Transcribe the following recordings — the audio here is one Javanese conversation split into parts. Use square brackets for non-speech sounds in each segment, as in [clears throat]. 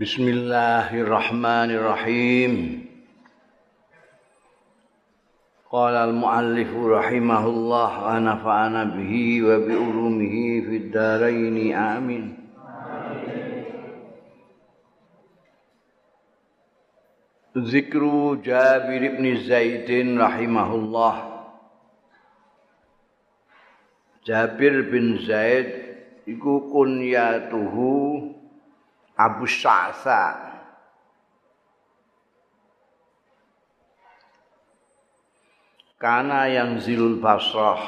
بسم الله الرحمن الرحيم قال المؤلف رحمه الله أنا فأنا به وبأرومه في الدارين آمين ذكر جابر بن زيد رحمه الله جابر بن زيد يقول كنياته Abu Sya'sa Kana yang zilul basrah.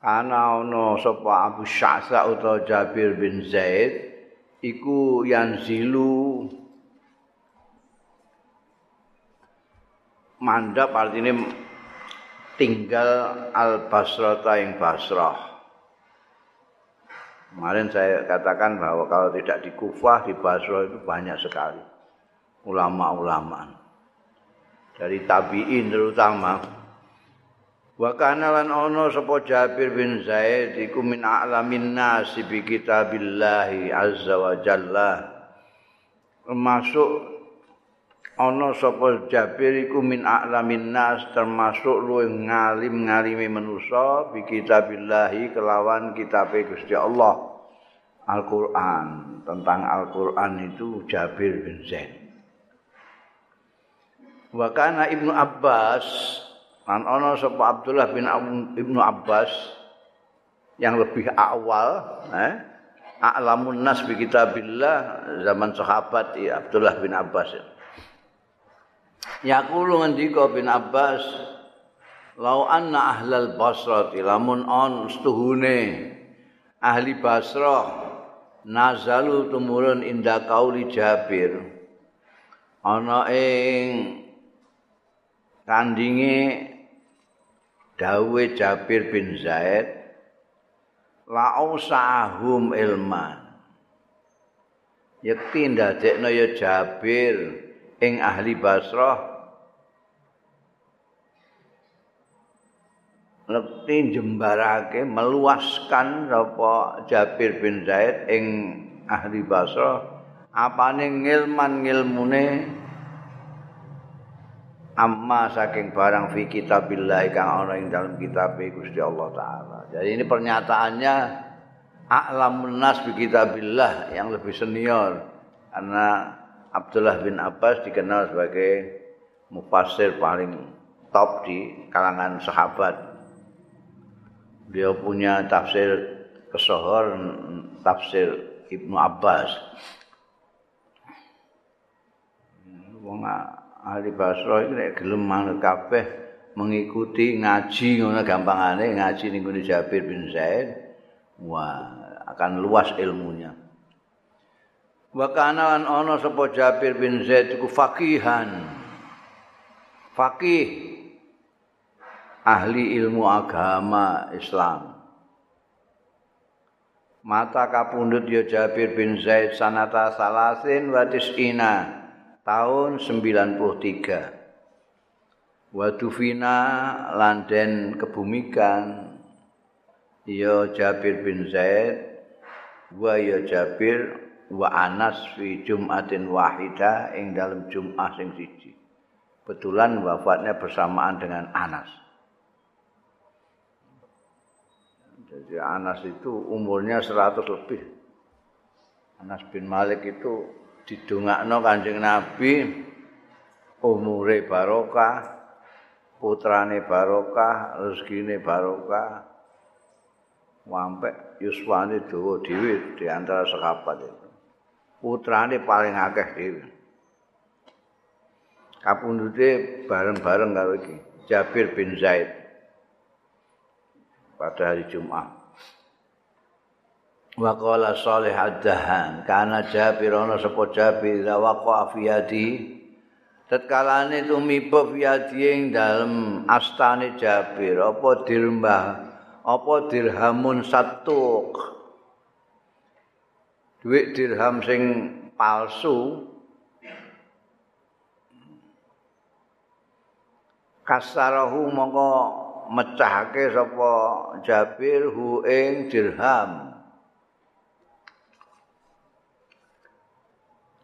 Kana ono sapa Abu Sya'sa utawa Jabir bin Zaid. Iku yang zilu mandap artinya tinggal al basrata yang basrah Kemarin saya katakan bahwa kalau tidak di Kufah, di Basra itu banyak sekali ulama-ulama. Dari tabi'in terutama. Wa kana lan ono sapa Jabir bin Zaid iku min a'lamin nas bi kitabillahi azza wa jalla. Termasuk ono sapa Jabir iku min a'lamin nas termasuk luwih ngalim-ngalime manusa bi kitabillahi kelawan kitabe Gusti Allah. Al-Quran tentang Al-Quran itu Jabir bin Zaid. Wakana Ibnu Abbas an ono sapa Abdullah bin Ibnu Abbas yang lebih awal eh A'lamun nas bi kitabillah zaman sahabat ya, Abdullah bin Abbas. Yaqulu ngendika bin Abbas lau anna ahlal basrati lamun on stuhune ahli Basrah nazalu tumurun inda kauli Jabir. Ana ing kandinge dawe Jabir bin Zaid la'usahum ilman. Yakti ndadekno ya Jabir ing ahli Basrah. Lekti jembarake meluaskan apa Jabir bin Zaid ing ahli Basra apane ngilman ngilmune? Amma saking barang fi kitabillah kang ana ing dalam kitab Gusti Allah taala. Jadi ini pernyataannya a'lamun nas bi kitabillah yang lebih senior. Karena Abdullah bin Abbas dikenal sebagai mufassir paling top di kalangan sahabat. Dia punya tafsir kesohor tafsir Ibnu Abbas. Wong ahli Basra iki nek gelem manut kabeh mengikuti ngaji ngono gampangane ngaji ning Jabir bin Zaid wah akan luas ilmunya wa kana ana sapa Jabir bin Zaid iku faqihan faqih ahli ilmu agama Islam. Mata kapundut ya Jabir bin Zaid sanata salasin wa tis'ina tahun 93. Wa tufina landen kebumikan ya Jabir bin Zaid wa ya Jabir wa Anas fi Jum'atin wahida ing dalam Jum'ah sing siji. Betulan wafatnya bersamaan dengan Anas. Jadi Anas itu umurnya 100 lebih. Anas bin Malik itu didongakno Kanjeng Nabi umure barokah, putrane barokah, rezekine barokah. Wampe yuswane dawa dhewe di antara sekapat itu. Putrane paling akeh dhewe. Kapundhute bareng-bareng karo iki, Jabir bin Zaid. pada hari Jumat. Wa qala Salih ad-Dahan, kana Jabir ana sapa Jabir waqa fi yadi. Tatkalane tumiba fi yadi ing dalem astane Jabir, apa dirembah, apa dirhamun satuk. Duit dirham sing palsu kasarahu mongko mecahake sapa Jabir hu ing dirham.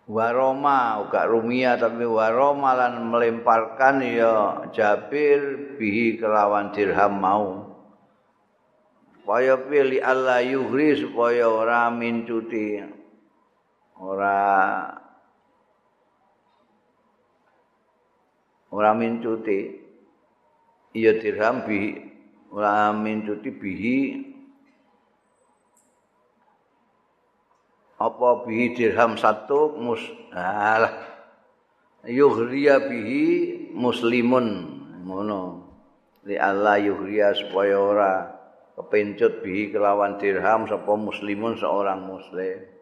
Waroma uga rumia tapi waroma lan melemparkan ya Jabir bihi kelawan dirham mau. Supaya pilih Allah yuhri supaya ora mincuti ora ora mincuti iya dirham bihi ora mincuti bihi apa bihi dirham satu mus alah yuhriya bihi muslimun ngono li Allah yuhriya supaya ora kepencut bihi kelawan dirham sapa muslimun seorang muslim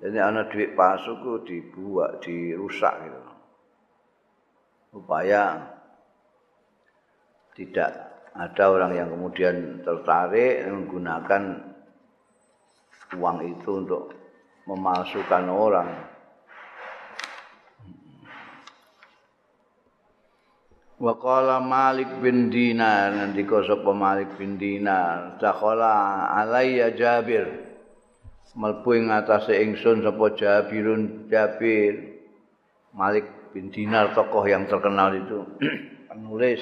jadi ana duit palsu ku dibuat dirusak gitu supaya tidak ada orang yang kemudian tertarik menggunakan uang itu untuk memalsukan orang. Wa qala Malik bin Dinar nanti sapa Malik bin Dinar dakhala alayya Jabir mlebu ing atase ingsun sapa Jabirun Jabir Malik bin Dinar tokoh yang terkenal itu [clears throat] penulis.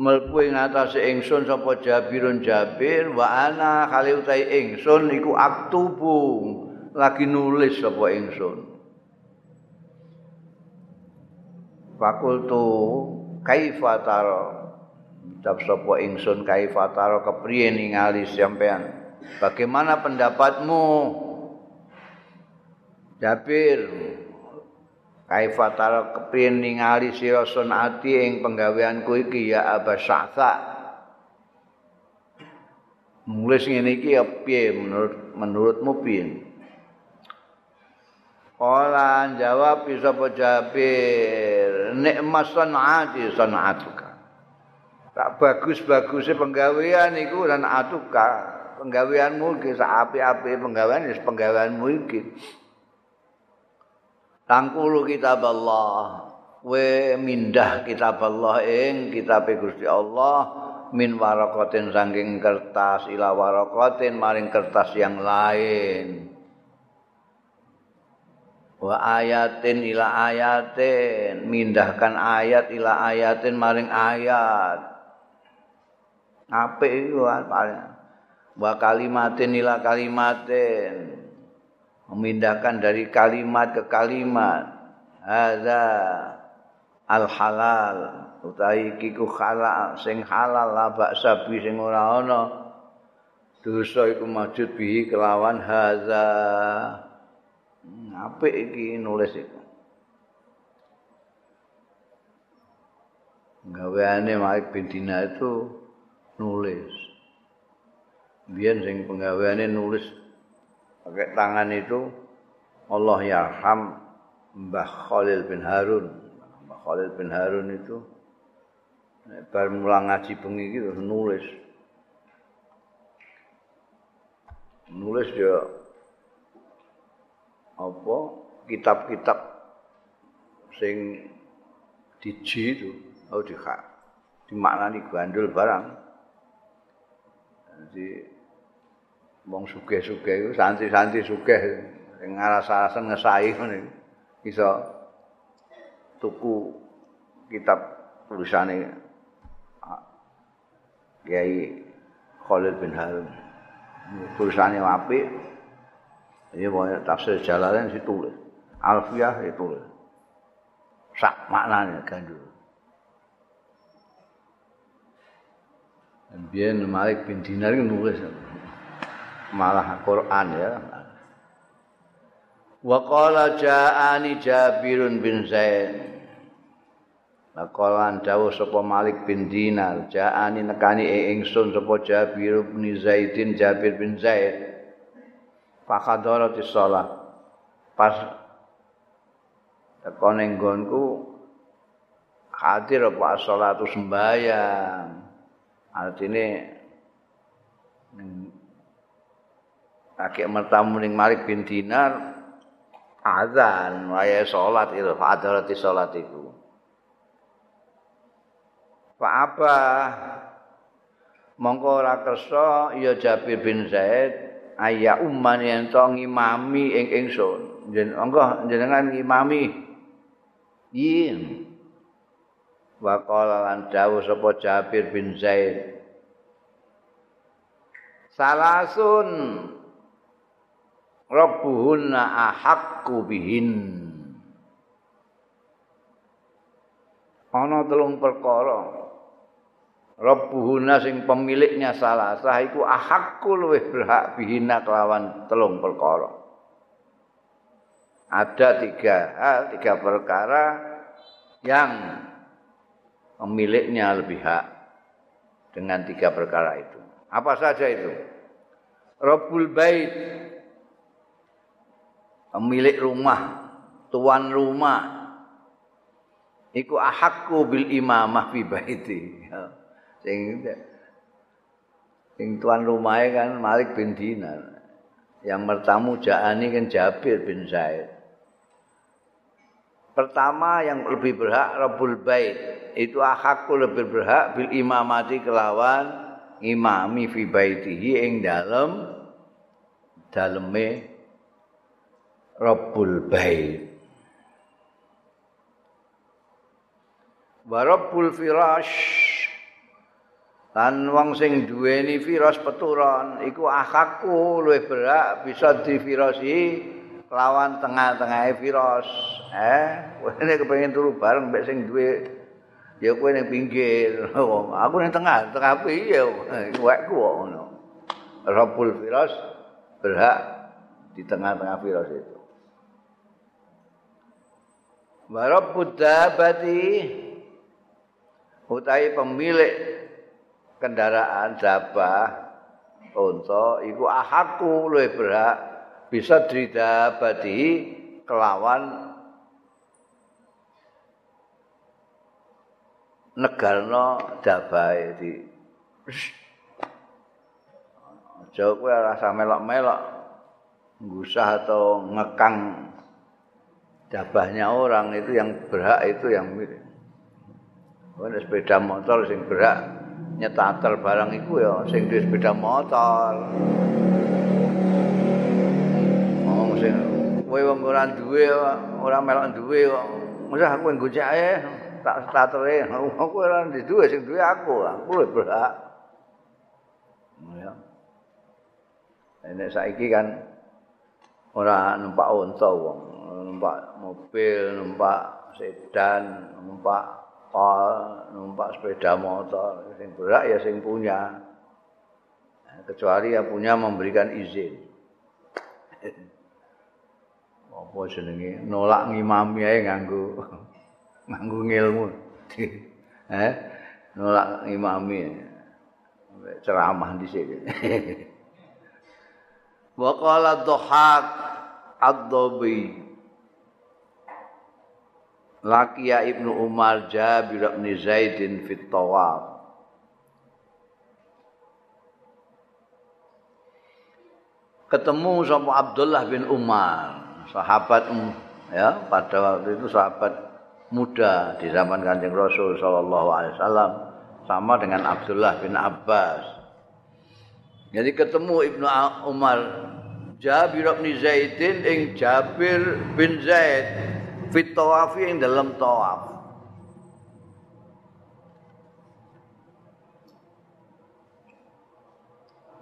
Mlebu ing atase ingsun sapa Jabirun Jabir wa ana kali utahe ingsun iku aktubu lagi nulis sapa ingsun. Fakultu kaifa taro ucap sapa ingsun kaifa taro kepriye ningali sampean bagaimana pendapatmu Jabir Kaifa tara kepin ningali sira sunati ing penggaweanku iki ya Aba Sa'sa. Ngene iki ya piye menurut menurutmu piye? Kala jawab sapa Jabir, nikmat sanati sanatuka. Tak bagus-bagusnya penggawean iku dan atuka. Penggaweanmu iki sak apik-apik penggawean wis penggaweanmu iki. tangkulu kitab Allah we mindah kitab Allah ing kitab Gusti Allah min waraqatin saking kertas ila waraqatin maring kertas yang lain wa ayatin ila ayatin mindahkan ayat ila ayatin maring ayat apik iku paling. Wa kalimatin ila kalimatin. Memindahkan dari kalimat ke kalimat. Hadza al halal utawi iku halal sing halal la baksa bi sing ora ana dosa iku majud bihi kelawan hadza. Apik iki nulis iku. Gaweane Malik bin Dina itu nulis biyen sing penggaweane nulis pakai tangan itu Allah yarham Mbah Khalil bin Harun. Mbah Khalil bin Harun itu bar mulang ngaji bengi nulis. Nulis ya apa kitab-kitab sing diji itu oh di dimaknani gandul barang. Jadi wong sugih-sugih iku santri-santri sugih. Sing ngaras-arasen ngesahi ngene iso tuku kitab tulisane Kiai Khalid bin Harun. Tulisane apik. Ini banyak tafsir jalalan ditulis. Alfiah ditulis. Sak maknanya gandul Biar Malik bin Dinar nulis malah Quran ya. Wa qala ja'ani Jabirun bin Zaid. Laqalan dawuh sapa Malik bin Dinar, ja'ani nekani ingsun sapa Jabir bin Zaidin Jabir bin Zaid. Fakadharati shalah. Pas tekone nggonku hadir apa salatu sembahyang. Artine kakek mertamu ning Malik bin Dinar azan waya salat itu fadarati salat itu fa apa mongko ora kersa ya Jabir bin Zaid ayya umman yen to ngimami ing ingsun. Jenengan ngimami. Yin wa qala lan dawuh sapa Jabir bin Zaid. Salasun rabbuhunna ahaqqu bihin. Ana telung perkara. Rabbuhuna sing pemiliknya salah sah iku ahaqqu luwih berhak bihina kelawan telung perkara. Ada tiga hal, tiga perkara yang pemiliknya lebih hak dengan tiga perkara itu. Apa saja itu? Rabbul bait pemilik rumah, tuan rumah iku ahaqqu bil imamah fi baiti. [laughs] sing sing tuan rumahnya kan Malik bin Dinar yang mertamu Ja'ani kan Jabir bin Zaid pertama yang lebih berhak Rabbul Bait. Itu akhaku lebih berhak bil imamati kelawan imami fi baitihi ing dalem daleme Rabbul Bait. Wa Rabbul Firash. Lan wong sing duweni virus peturon iku akhaku luwih berak bisa divirosi lawan tengah-tengah virus. Eh, nek kepengin turu bareng mbek sing duwe ya kowe ning pinggir. Aku ning tengah, tengah piye? Kok ngono. Rabbul virus berhak di tengah-tengah virus itu. Warabbud dabati utai pemilik kendaraan dabah unta iku ahaku luwih berhak bisa dridabati kelawan negarno dabah di Aja kowe rasa melok-melok ngusah atau ngekang dabahnya orang itu yang berhak itu yang mirip. Kalau sepeda motor sing berhak nyetater barang iku ya sing duwe sepeda motor. Sing kowe wong ora duwe ora melok duwe kok. Masa aku ae tak statere. Aku ora duwe sing duwe aku. Aku berhak. Ya. Nek saiki kan ora numpak unta wong, numpak mobil, numpak sedan, numpak kapal, numpak sepeda motor, sing berak ya sing punya. Kecuali yang punya memberikan izin. Apa jenenge? Nolak ngimami ae nganggo nganggo ilmu. [laughs] eh? Nolak ngimami. Ceramah di sini. [laughs] Wa qala dhahak ad-dhabi Lakia Ibnu Umar Jabir bin Zaidin fit tawaf. Ketemu sama Abdullah bin Umar, sahabat ya pada waktu itu sahabat muda di zaman Kanjeng Rasul sallallahu alaihi wasallam sama dengan Abdullah bin Abbas. Jadi ketemu Ibnu Umar Jabir bin Zaidin ing Jabir bin Zaid fit tawafi ing dalam tawaf.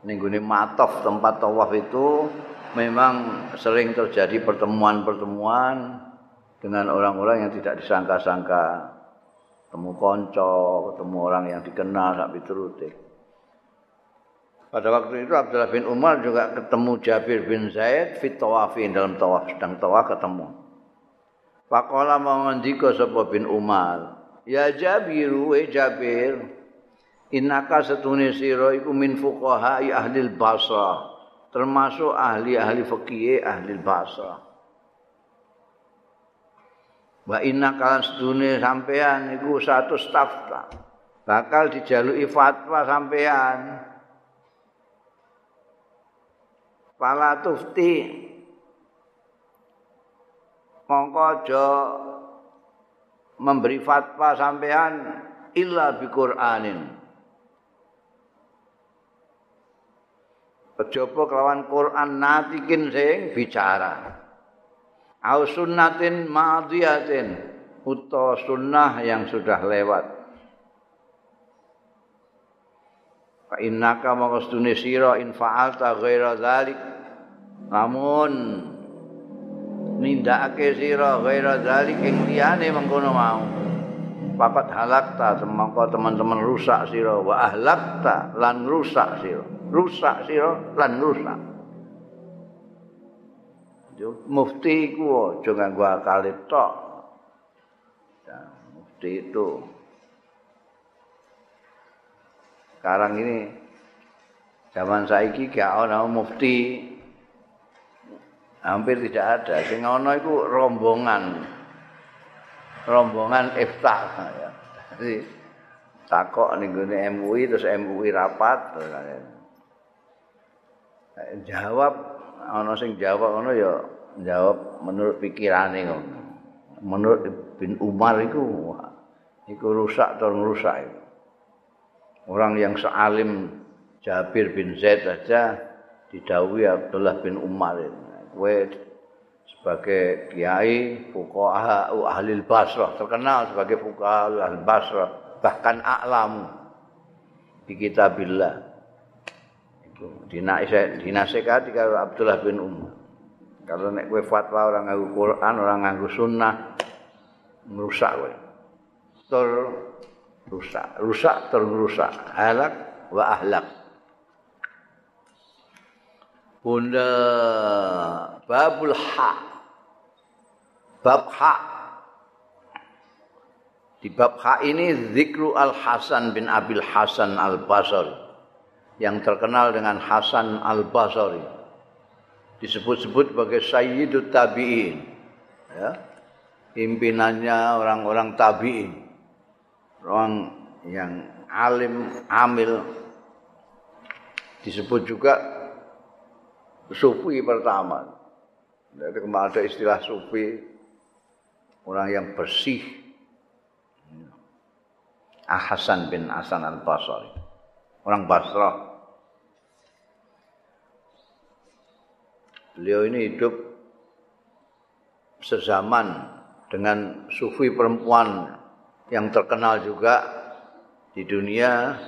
Ninggune matof tempat tawaf itu memang sering terjadi pertemuan-pertemuan dengan orang-orang yang tidak disangka-sangka. Ketemu konco, ketemu orang yang dikenal sampai terutik. Pada waktu itu Abdullah bin Umar juga ketemu Jabir bin Zaid fit tawafi dalam tawaf sedang tawaf ketemu. Pakola mau sapa bin Umar. Ya Jabir, we Jabir. Innaka setune sira iku min fuqaha ahli Basra. Termasuk ahli-ahli fikih ahli Basra. Wa inna kalan setune sampean iku satu staf bakal dijaluki fatwa sampean. Pala tufti mongko aja memberi fatwa sampean illa bi Qur'anin kejaba kelawan Quran natikin sing bicara? Au sunnatin madhiyatin utawa sunnah yang sudah lewat. Fa innaka maqastune sira in fa'alta ghaira dzalik lamun nindakake sira ghaira dzalik ing liyane mengkono mau. Papat halakta semangka teman-teman rusak sira wa ahlakta lan rusak sira rusak sira lan rusak. Mufti ku aja nganggo akal tok. Ya, mufti itu. Sekarang ini zaman saiki gak ana mufti. Hampir tidak ada. Sing ana iku rombongan. Rombongan iftah ya. Jadi takok ning MUI terus MUI rapat jawab ana sing jawab ngono ya jawab menurut pikirane ngono. Menurut bin Umar iku iku rusak atau rusak itu. Orang yang sealim Jabir bin Zaid saja didawi Abdullah bin Umar itu. Sebagai kiai fuqaha ahli Basrah terkenal sebagai fuqaha ahli Basrah bahkan a'lamu di kitabillah dinasehati karo Abdullah bin Umar. Kalau nek kowe fatwa orang nganggo Quran, orang nganggo sunnah, merusak kowe. Rusak, rusak, halak wa ahlak. Bunda babul hak. Bab hak. Di bab hak ini zikru Al Hasan bin Abil Hasan Al Basri. Yang terkenal dengan Hasan Al-Basri. Disebut-sebut sebagai Sayyidut Tabi'in. Ya. Pimpinannya orang-orang tabi'in. Orang yang alim, amil. Disebut juga sufi pertama. Jadi kemarin ada istilah sufi, orang yang bersih. Hasan bin Hasan al-Basri. Orang Basrah. Beliau ini hidup sezaman dengan sufi perempuan yang terkenal juga di dunia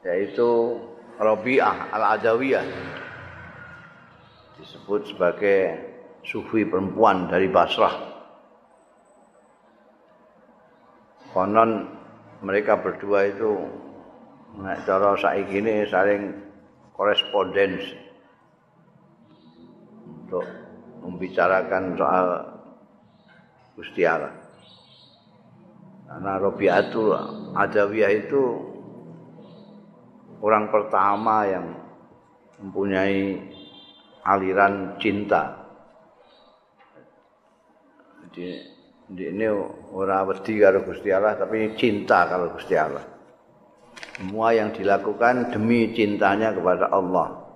yaitu Rabi'ah Al-Adawiyah disebut sebagai sufi perempuan dari Basrah. Konon mereka berdua itu nah, cara saiki ini saling korespondensi untuk membicarakan soal Gusti Allah. Karena Robiatul Adawiyah itu orang pertama yang mempunyai aliran cinta. Jadi ini orang wedi karo Gusti Allah tapi cinta kalau Gusti Allah. Semua yang dilakukan demi cintanya kepada Allah.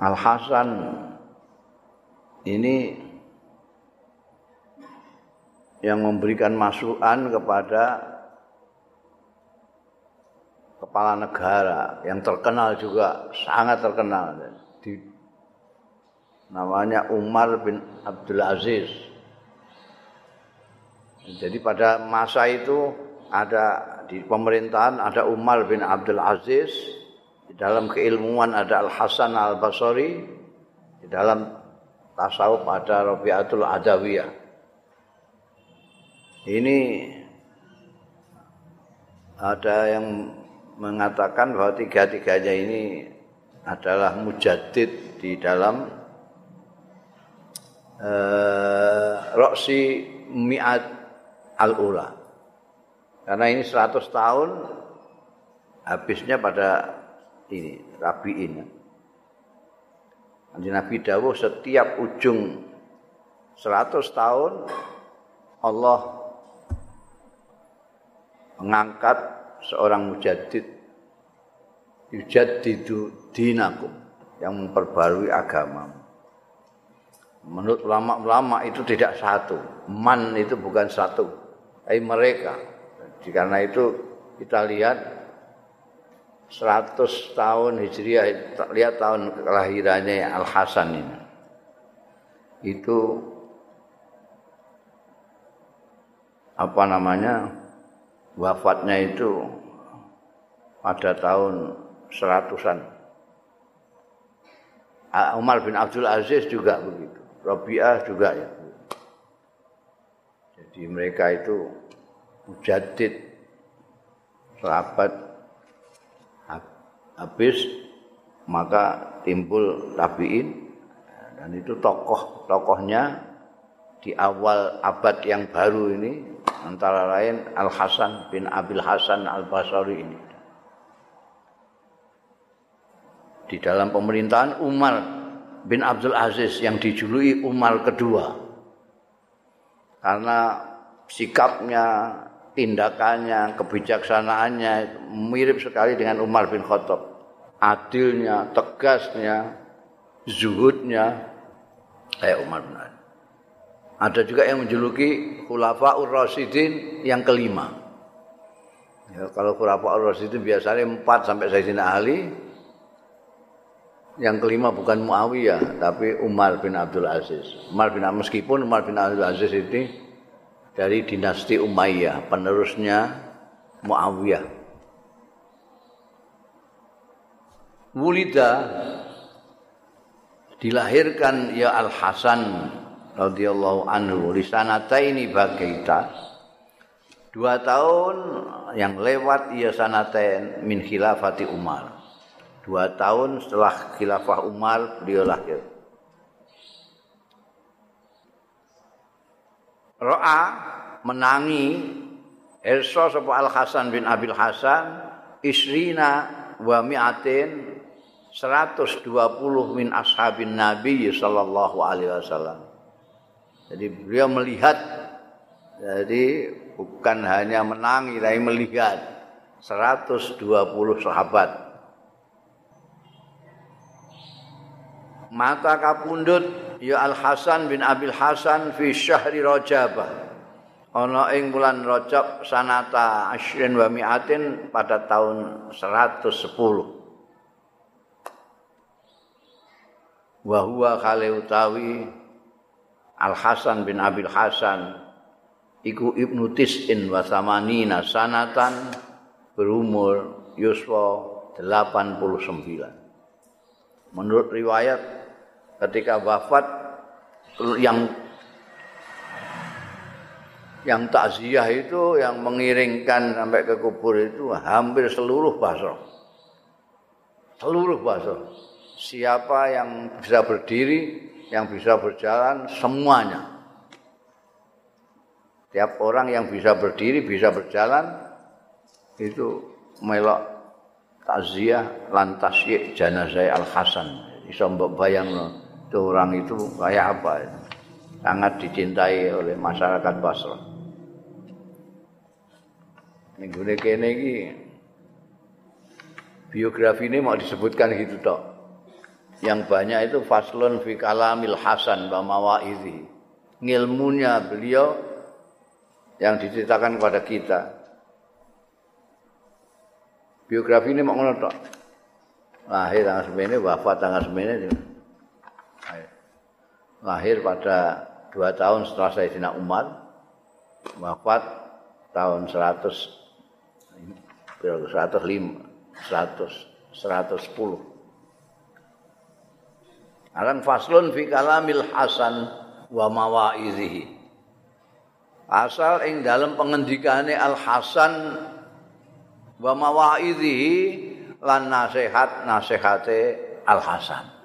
Al Hasan ini yang memberikan masukan kepada kepala negara yang terkenal juga sangat terkenal. Di namanya Umar bin Abdul Aziz. Jadi pada masa itu ada di pemerintahan ada Umar bin Abdul Aziz Di dalam keilmuan ada Al Hasan Al Basri, di dalam tasawuf ada Rabiatul Adawiyah. Ini ada yang mengatakan bahwa tiga-tiganya ini adalah mujadid di dalam uh, Roksi Mi'at Al-Ula. Karena ini 100 tahun habisnya pada ini rabiin. Nanti Nabi Dawuh setiap ujung 100 tahun Allah mengangkat seorang mujadid yujadidu dinakum yang memperbarui agama. Menurut ulama-ulama itu tidak satu. Man itu bukan satu. Tapi mereka. Karena itu kita lihat 100 tahun Hijriah lihat tahun kelahirannya Al Hasan ini. Itu apa namanya wafatnya itu pada tahun seratusan. Umar bin Abdul Aziz juga begitu. Rabi'ah juga ya. Jadi mereka itu mujadid sahabat habis maka timbul tabiin. Dan itu tokoh-tokohnya di awal abad yang baru ini antara lain Al Hasan bin Abil Hasan Al Basri ini. Di dalam pemerintahan Umar bin Abdul Aziz yang dijuluki Umar kedua. Karena sikapnya tindakannya kebijaksanaannya mirip sekali dengan Umar bin Khattab adilnya, tegasnya, zuhudnya kayak Umar bin Khattab. Ada juga yang menjuluki Khulafaur Rasyidin yang kelima. Ya, kalau Khulafaur Rasyidin biasanya empat sampai Sayyidina Ali. Yang kelima bukan Muawiyah, tapi Umar bin Abdul Aziz. Umar bin meskipun Umar bin Abdul Aziz ini dari dinasti Umayyah, penerusnya Muawiyah. wulida dilahirkan ya Al Hasan radhiyallahu anhu di sanataini bagaita. Dua tahun yang lewat ya sanatain min khilafati Umar. Dua tahun setelah khilafah Umar beliau lahir Ro'a menangi Erso sapa Al Hasan bin Abil Hasan isrina wa mi'atin 120 min ashabin Nabi sallallahu alaihi wasallam. Jadi beliau melihat jadi bukan hanya menangi tapi melihat 120 sahabat. Mata kapundut ya Al Hasan bin Abil Hasan fi syahri Rajabah. ana ing bulan Rajab sanata asyrin wa mi'atin pada tahun 110 wa huwa khali utawi Al Hasan bin Abil Hasan iku ibnu tis'in wa samanina sanatan berumur yuswa 89 menurut riwayat ketika wafat yang yang takziah itu yang mengiringkan sampai ke kubur itu hampir seluruh Basra seluruh Basra siapa yang bisa berdiri, yang bisa berjalan, semuanya. Tiap orang yang bisa berdiri, bisa berjalan, itu melok takziah lantas jenazah Al Hasan. Bisa bayang itu orang itu kayak apa? Sangat dicintai oleh masyarakat Basra. Minggu ini kene biografi ini mau disebutkan gitu toh yang banyak itu faslun fi kalamil hasan wa mawaizi. Ngilmunya beliau yang diceritakan kepada kita. Biografi ini mau ngono tok. Lahir tanggal semene, wafat tanggal semene. Lahir pada dua tahun setelah Sayyidina Umar. Wafat tahun 100 105 100 110 Akan faslun fi kalamil hasan wa mawaizihi. Asal ing dalam pengendikane Al Hasan wa mawaizihi lan nasihat nasihate Al Hasan.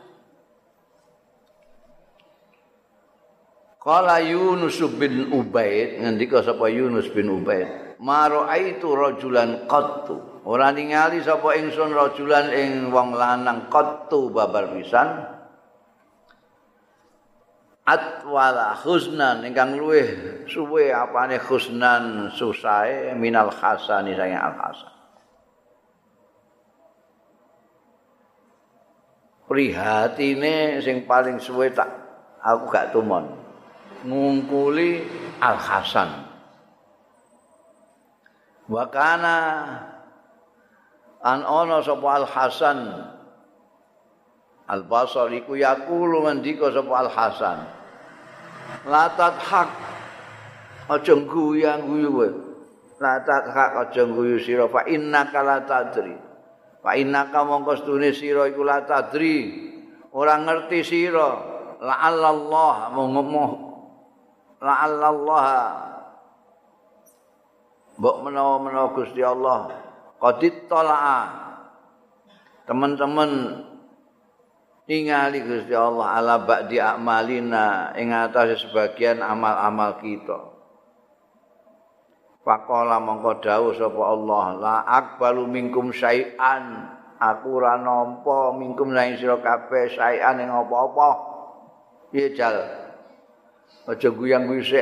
Qala Yunus bin Ubaid ngendika sapa Yunus bin Ubaid, "Ma ra'aitu rajulan qattu." Ora ningali sapa ingsun rajulan ing wong lanang qattu babar pisan. atwala husnan ingkang luweh suwe apane husnan susae minal hasani sayang al hasan prihatine sing paling suwe tak aku gak tumon ngungkuli al hasan. Wa kana an ana sapa Al Hasan? Al Basri ku yaqulu ngendika sapa Al Hasan? Latat hak aja guyang guyu kowe. Latat hak aja guyu sira fa innaka la tadri. Fa innaka mongko stune sira iku la tadri. Ora ngerti sira. La Allah monggo la Allah mbok menawa-menawa Gusti Allah. Qadit talaa teman-teman ningali Gusti Allah ala ba'di amalina ing atase sebagian amal-amal kita. Pakola mongko dawuh sapa Allah la akbalu minkum syai'an. Aku ora nampa minkum nang sira kabeh syai'an ing apa-apa. Piye aja guyang-guyu sik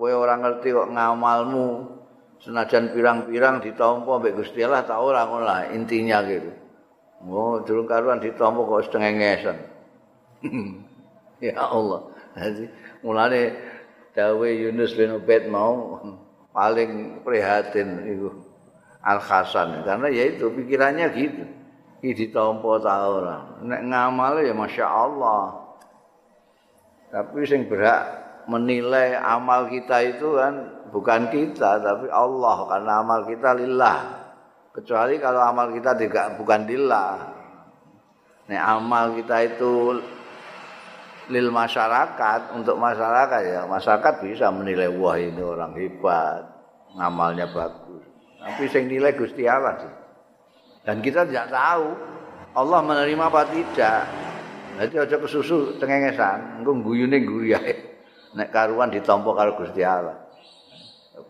kowe ora ngerti kok ngamalmu senajan pirang-pirang ditampa mbek Gusti Allah ta ora ngono lah intinya gitu. Oh, durung karuan ditampa kok setengah ngesen. [laughs] ya Allah. Jadi mulane dawe Yunus bin Ubaid mau paling prihatin itu Al Hasan karena ya itu pikirannya gitu. Iki ditampa ta ora. Nek ngamal ya Masya Allah. Tapi sing berhak menilai amal kita itu kan bukan kita tapi Allah karena amal kita lillah. Kecuali kalau amal kita tidak bukan lillah. Nih amal kita itu lil masyarakat untuk masyarakat ya masyarakat bisa menilai wah ini orang hebat ngamalnya bagus tapi sing nilai Gusti Allah sih dan kita tidak tahu Allah menerima apa tidak jadi aja kesusu cengengesan engko guyune guyahe nek karuan ditampa karo Gusti Allah.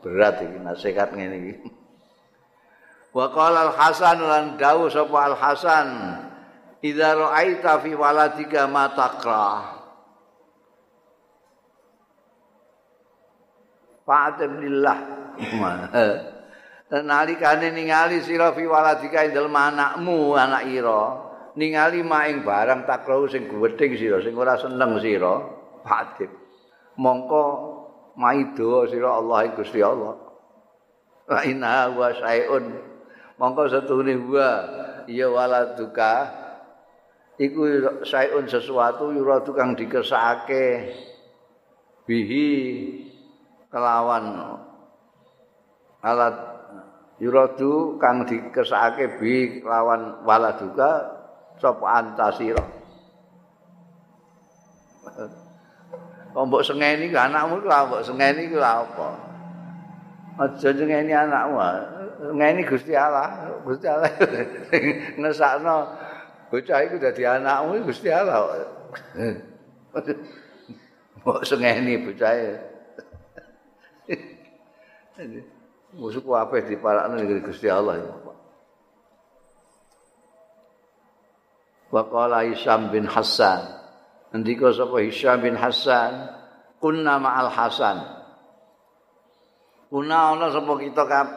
Berat iki nasihat ngene iki. Wa qala al hasan lan dawu sapa al hasan idza ra'aita fi waladika ma taqra fa'atillah [laughs] nalikane ningali sira fi waladika ing dalem anakmu anak ira. Ningali maing barang takrau sing gedhing sira sing ora seneng sira. Fatib mongko maido sira Allah Gusti Allah. Wa inna wa syai'un. Mongko setune wa ya waladuka iku syai'un sesuatu yura tukang dikesake bihi kelawan alat yuradu kang dikesake bi kelawan waladuka sapa antasira Kok mbok sengeni anakmu ku mbok sengeni ku apa? Aja sengeni anakmu. Ngeni Gusti Allah, Gusti Allah [laughs] ngesakno bocah iku dadi anakmu Gusti Allah. [laughs] Mbok sengeni bocah e. [laughs] Musuh ku apa diparakno ning Gusti Allah. Wa qala Isam bin Hasan Ndika sapa Hisyam bin Hasan kunna ma'al Hasan. Kuna ana sapa kita kap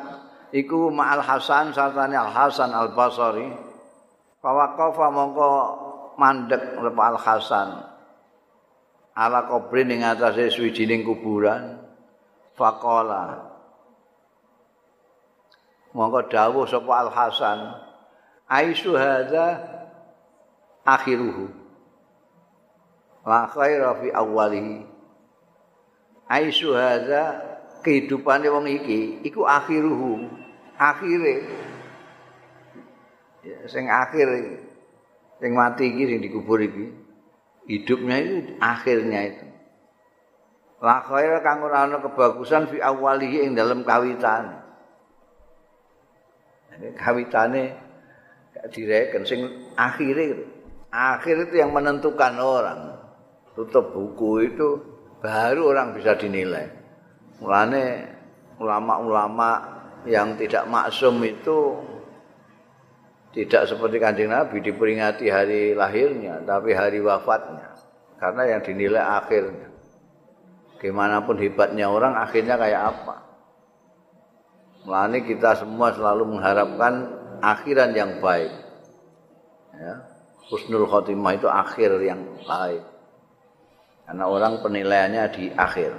iku ma'al Hasan sartane Al Hasan Al Basri. Fawaqafa mongko mandek lepa Al Hasan. Ala kubrin ing atase suwijining kuburan. Faqala Mongko dawuh sapa Al Hasan, "Aisu hadza akhiruhu." La khaira fi awwalihi. Aisu hadza kehidupane wong iki iku akhiruhu. Akhire. Ya, sing akhir sing mati iki sing dikubur iki hidupnya itu akhirnya itu. La khaira kang ora ana kebagusan fi awwalihi ing dalam kawitan kawitane gak direken sing akhire. Akhir itu yang menentukan orang tutup buku itu baru orang bisa dinilai. Mulane ulama-ulama yang tidak maksum itu tidak seperti kanjeng Nabi diperingati hari lahirnya, tapi hari wafatnya. Karena yang dinilai akhirnya. Gimana pun hebatnya orang, akhirnya kayak apa. Mulane kita semua selalu mengharapkan akhiran yang baik. Ya. Husnul khotimah itu akhir yang baik. Karena orang penilaiannya di akhir.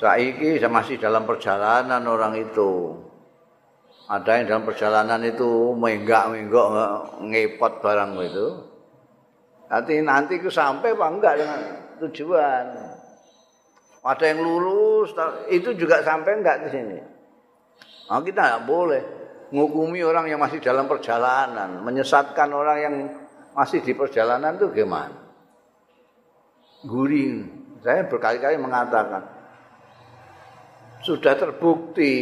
Saiki masih dalam perjalanan orang itu. ada yang dalam perjalanan itu menggak-menggok ngepot barang itu. Nanti nanti ke sampai apa enggak dengan tujuan. Ada yang lurus, itu juga sampai enggak ke sini. Nah, kita enggak boleh ngukumi orang yang masih dalam perjalanan, menyesatkan orang yang masih di perjalanan itu gimana? Guring. Saya berkali-kali mengatakan, sudah terbukti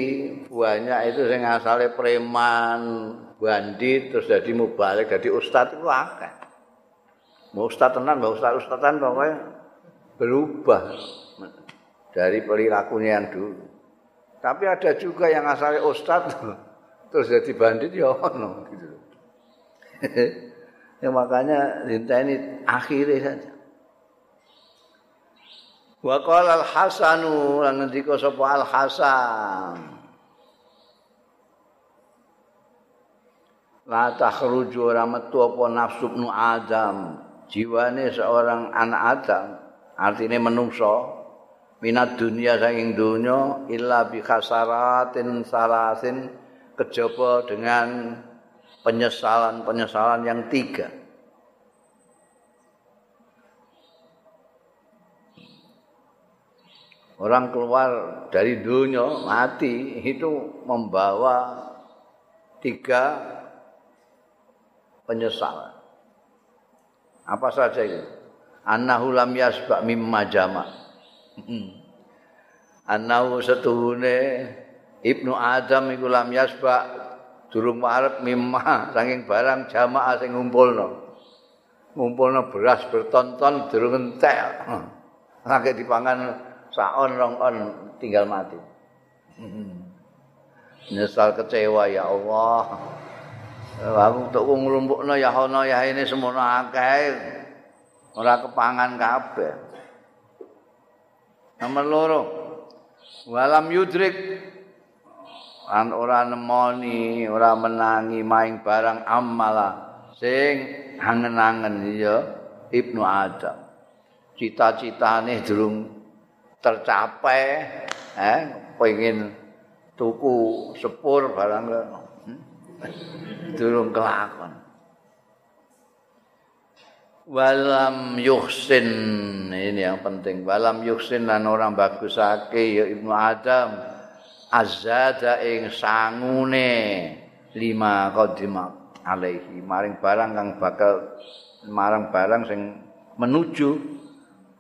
banyak itu yang asalnya preman, bandit, terus jadi mubalik, jadi ustadz itu akeh. Mau ustadz tenan, mau ustadz ustadzan pokoknya berubah dari perilakunya yang dulu. Tapi ada juga yang asalnya ustadz [laughs] terus jadi bandit ya ono gitu. [laughs] ya makanya ini akhirnya saja. Wa qala al-Hasanu lan ngendika sapa al-Hasan. La takhruju ora metu apa nafsu ibnu Adam, jiwane seorang anak Adam, artine menungso minat dunia saking dunya illa bi khasaratin salasin kejaba dengan penyesalan-penyesalan yang tiga. Orang keluar dari dunia mati itu membawa tiga penyesalan. Apa saja itu? Annahu lam yasba mimma jama. Annahu setuhune Ibnu Adam iku lam yasba durung marep mimma saking barang jamaah sing ngumpulno. Ngumpulno beras bertonton durung entek. Lagi dipangan saon rong on tinggal mati. Nyesal kecewa ya Allah. Aku untuk nglumpukno ya ana ya ini semono akeh. Ora kepangan kabeh. Nomor loro. Walam yudrik an ora nemoni, ora menangi maing barang amala sing angen-angen ya Ibnu Adam. Cita-citane durung tercapai eh pengen tuku sepur barang hmm? durung kelakon. Walam yuhsin ini yang penting. Walam yuhsin lan orang bagusake ya Ibnu Adam. Azada ing sangune lima qadima alaihi. Maring barang kang bakal marang barang sing menuju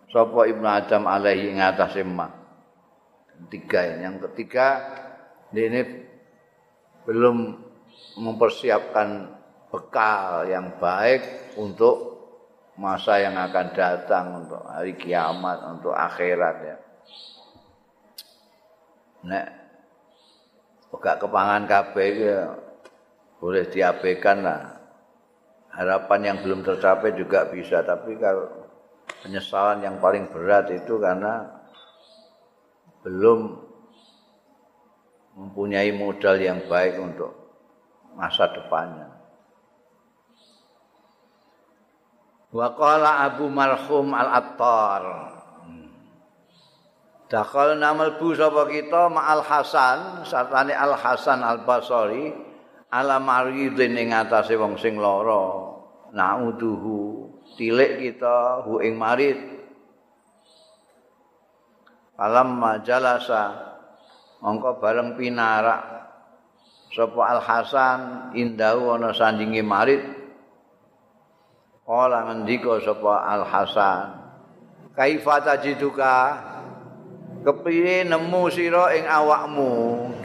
sapa Ibnu Adam alaihi ing atase. Tiga yang ketiga ini belum mempersiapkan bekal yang baik untuk masa yang akan datang untuk hari kiamat untuk akhirat ya. Nek gak kepangan kabeh ya boleh diabaikan lah. Harapan yang belum tercapai juga bisa tapi kalau penyesalan yang paling berat itu karena belum mempunyai modal yang baik untuk masa depannya. Wa qala Abu Marhum Al-Attar. Dakal namal bu sapa kita Ma'al Hasan, sartane Al Hasan Al Basri ala maridin ing atase wong sing lara. Nauduhu tilik kita hu ing marid alam majalasa mongko bareng pinarak. Sapa al hasan indahu ana sandinge marid ora ngendika sapa al hasan. Kaifa tajiduka? Kepiye nemu sira ing awakmu?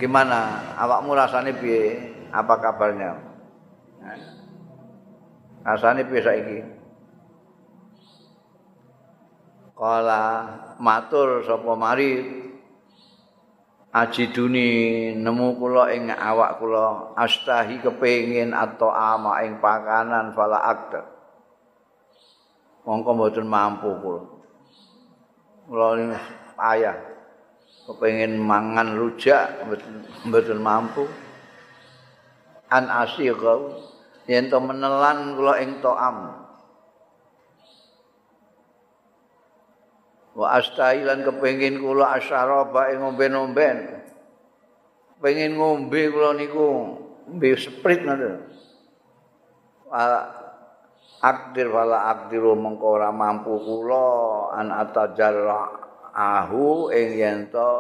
Gimana? Awakmu rasane piye? Apa kabarnya? Rasane piye saiki kala matur sapa mari. Ajiduni nemu kula ing awak kula. Astahi kepengin atau ama ing pakanan fala akta mongko mboten mampu kula. Kula ayah kepengin mangan rujak mboten mampu. An asyqa yen to menelan kula ing to'am wa astailan kepengin kula asyaraba ing ngombe-ngomben pengin ngombe kula niku mbek sprit ngono. Akdir wala akdiru mengko ora mampu kula an atajarra ahu ing yen to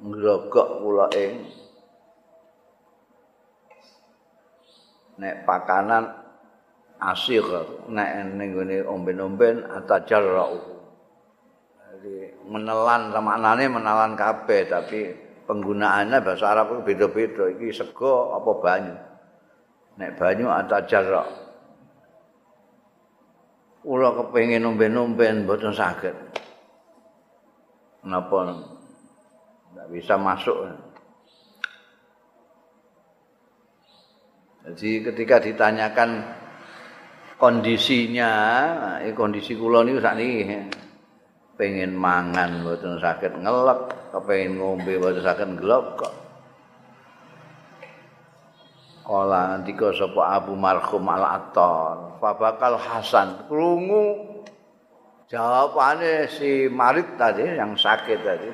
ngrogok kula ing nek pakanan asir nek ning ngene omben-omben atajarra jadi menelan maknane menelan kabeh tapi penggunaannya bahasa Arab itu beda-beda. Iki sego apa banyu? Nek banyu atajarra kula kepengin nomben-nomben mboten saged. Napa? Ndak bisa masuk. Jadi ketika ditanyakan kondisinya, eh, kondisi kula niku sakniki pengen mangan mboten saged ngelek, kepengin ngombe mboten saged nglok Kala ngendika sapa Abu Marhum Al-Attar, Fabakal Hasan krungu jawabane si Marid tadi yang sakit tadi.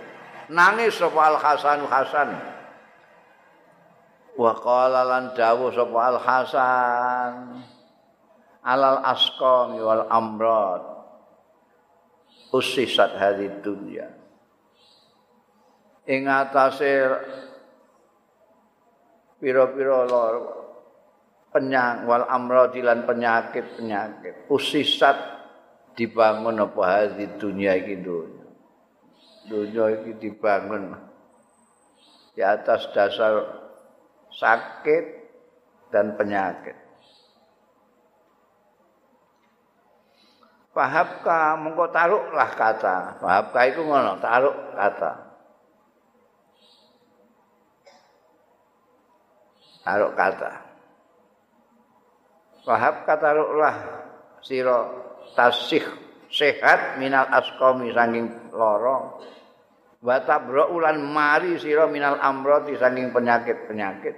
Nangis sapa Al Hasan. Wa qala lan dawuh sapa Al Hasan alal asqam wal amrad usisat hadid dunya. Ing atase pira-pira penyang wal amradilan penyakit-penyakit. Usisat dibangun apa hadi dunia iki dunia dunia iki dibangun di atas dasar sakit dan penyakit Fahabka mengko taruhlah kata. Fahabka itu ngono, taruh kata. taruh kata. Wahab kata ruhlah siro tasih sehat minal askomi sanging loro. Wata ulan mari siro minal amroti sanging penyakit-penyakit.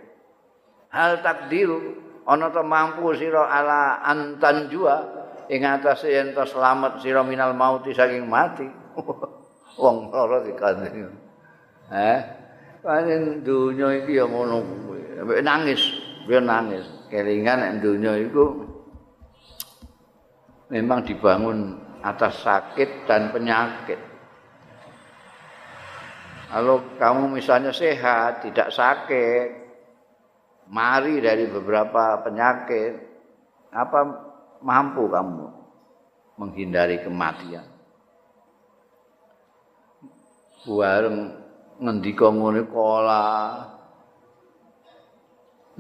Hal takdiru ana to mampu sira ala antan jua ing atase yen to slamet sira minal mauti saking mati. [laughs] Wong loro dikandani. Eh, panen dunya iki ya ngono kuwi. nangis, dia nangis. Kelingan dunia itu memang dibangun atas sakit dan penyakit. Kalau kamu misalnya sehat, tidak sakit, mari dari beberapa penyakit, apa mampu kamu menghindari kematian? Bareng ngendika ngene kala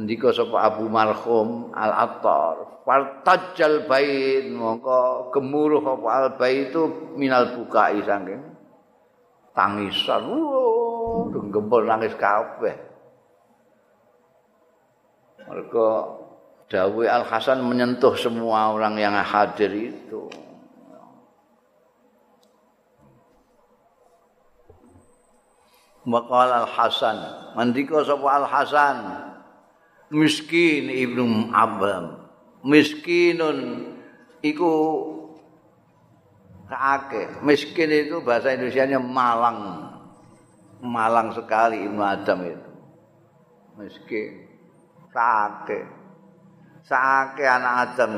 ndika sapa Abu Marhum Al-Attar. Fartajal bait. Mongko gemuruh apa al baitu minal bukai saking tangisan. Wo gembul nangis kabeh. Mereka Dawi Al Hasan menyentuh semua orang yang hadir itu. Maqal Al Hasan mandika sapa Al Hasan miskin ibnu abam miskinun iku kaake miskin itu bahasa Indonesia nya malang. Malang sekali ibnu adam itu. Miskin. Kaake kaake anak adam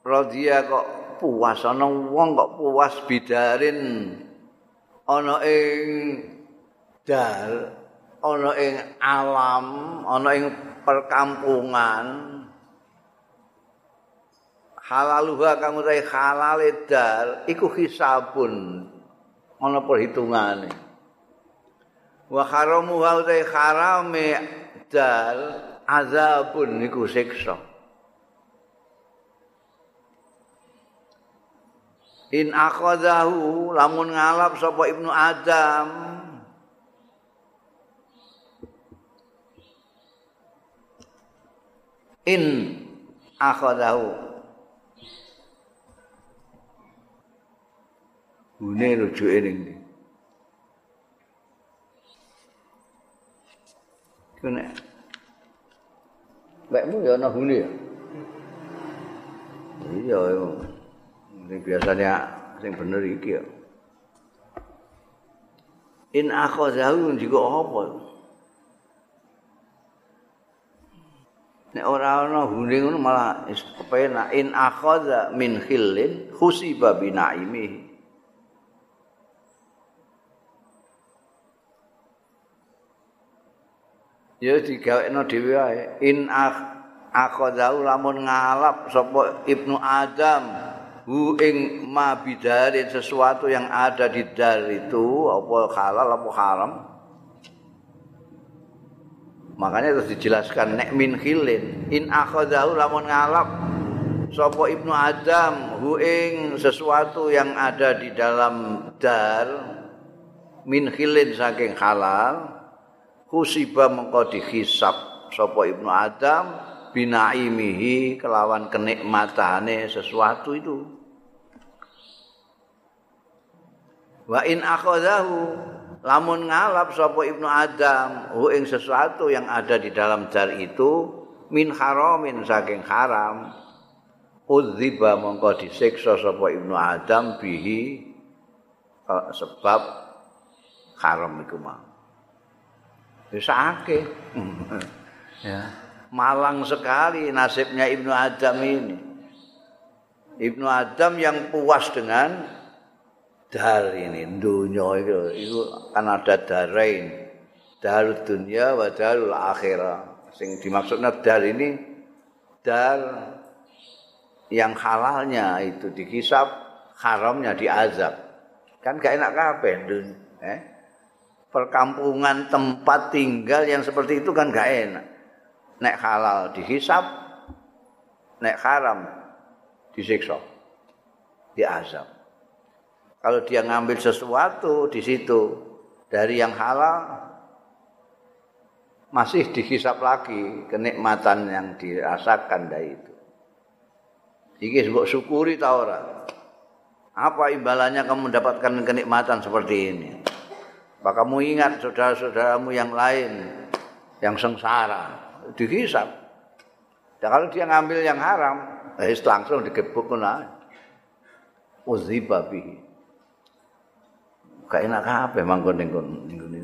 Rodia kok puas ana wong kok puas bidarin ana ing dal ana ing alam, ana ing perkampungan. Halaluha kang utahe halale dal iku hisabun. Ana perhitungane. Wa haramu wa utahe harame dal azabun iku siksa. In akhadahu lamun ngalap sapa Ibnu Adam in akhadahu Hune rujuke ning ndi Kene Mbakmu ya ana hune ya? Iya Ini biasanya sing bener iki ya. In akhadhahu juga apa? Nek ora ana huning ngono malah kepenak. In akhadha min khillin khusiba bi ya digawekno dhewe wae in akhadhahu lamun ngalap sapa ibnu adam. Hu ing mabidarin sesuatu yang ada di dar itu apa halal apa haram. Makanya terus dijelaskan nek min khilin in akhadahu lamun ngalap sapa ibnu adam hu ing sesuatu yang ada di dalam dar min khilin saking halal kusiba mengko dihisab sapa ibnu adam binaimihi kelawan kenikmatane sesuatu itu Wa in akhadahu lamun ngalap sapa Ibnu Adam hu ing sesuatu yang ada di dalam jar itu min haramin saking haram udziba mongko disiksa sapa Ibnu Adam bihi sebab haram iku. Bisa ya. Malang sekali nasibnya Ibnu Adam ini. Ibnu Adam yang puas dengan dar ini dunia itu. Itu kan ada darain dar dunia wa darul akhirah. Sing dimaksudnya dar ini dar yang halalnya itu dikisap haramnya diazab. Kan gak enak kabeh eh perkampungan tempat tinggal yang seperti itu kan gak enak nek halal dihisap nek haram disiksa diazab kalau dia ngambil sesuatu di situ dari yang halal masih dihisap lagi kenikmatan yang dirasakan dari itu. Iki sebut syukuri ora? Apa imbalannya kamu mendapatkan kenikmatan seperti ini? Apa kamu ingat saudara-saudaramu yang lain yang sengsara dihisap? Dan kalau dia ngambil yang haram, eh, langsung digebuk kena. Uziba bihi. gak enak kabeh mangkon ning ngene.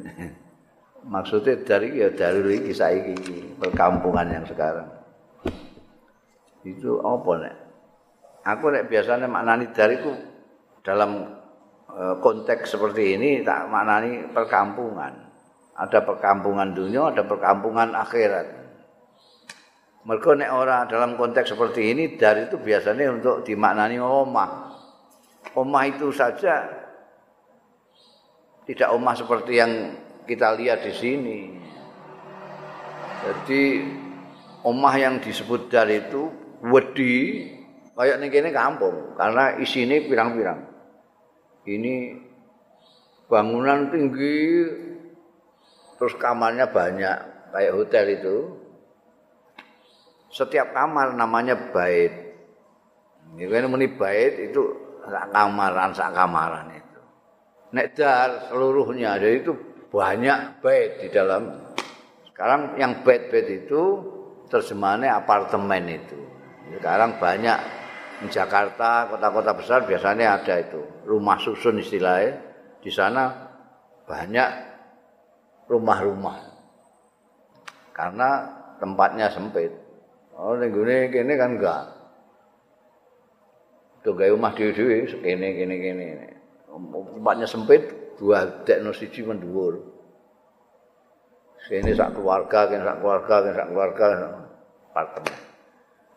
[laughs] Maksudnya dari ya dari iki saiki perkampungan yang sekarang. Itu apa nek? Aku nek biasanya maknani dariku dalam konteks seperti ini tak maknani perkampungan. Ada perkampungan dunia, ada perkampungan akhirat. Mereka nek ora dalam konteks seperti ini dari itu biasanya untuk dimaknani omah. Omah itu saja tidak omah seperti yang kita lihat di sini. Jadi omah yang disebut dar itu wedi kayak kene kampung karena isine pirang-pirang. Ini bangunan tinggi terus kamarnya banyak kayak hotel itu. Setiap kamar namanya bait. Ini kan muni bait itu sak kamaran sak kamaran itu. nek dar seluruhnya jadi itu banyak bed di dalam sekarang yang bed-bed itu terjemahannya apartemen itu sekarang banyak Jakarta kota-kota besar biasanya ada itu. Rumah susun istilahnya. Di sana banyak rumah-rumah. Karena tempatnya sempit. Oh ini gini kan enggak. Tuh gaya rumah dewi-dewi segini gini gini, gini. tempatnya sempit dua dekno siji mendhuwur. Sini sak keluarga kene sak keluarga kene sak keluarga apartemen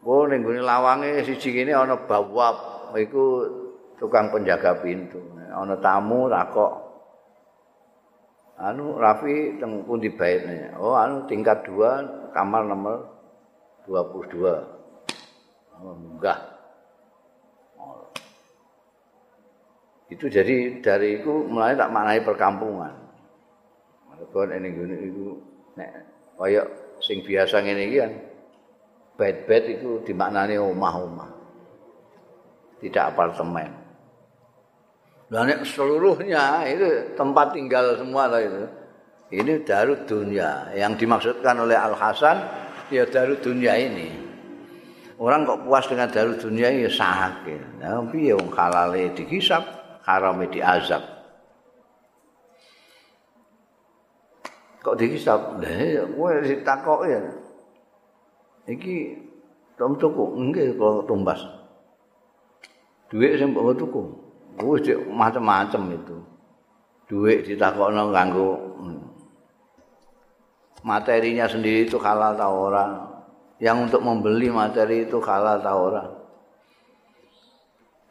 oh ning gone lawange siji kene ana bawab iku tukang penjaga pintu. Ana tamu takok anu Rafi teng pundi baitne? Oh anu tingkat 2 kamar nomor 22 oh, itu jadi dari itu mulai tak maknai perkampungan. Mereka ini gini itu nek kayak sing biasa ngene iki bed-bed itu dimaknani omah-omah. Tidak apartemen. Dan seluruhnya itu tempat tinggal semua lah itu. Ini darut dunia yang dimaksudkan oleh Al Hasan ya darut dunia ini. Orang kok puas dengan darut dunia ya sakit. Tapi ya wong halale dihisap harame diazab. kok dihisab lha kowe ditakok ya iki tom tuku nggih kok tumbas. Duit sing mbok tuku. Wis macam-macam itu. Duit ditakokno kanggo hmm. materinya sendiri itu halal ta ora? Yang untuk membeli materi itu halal ta ora?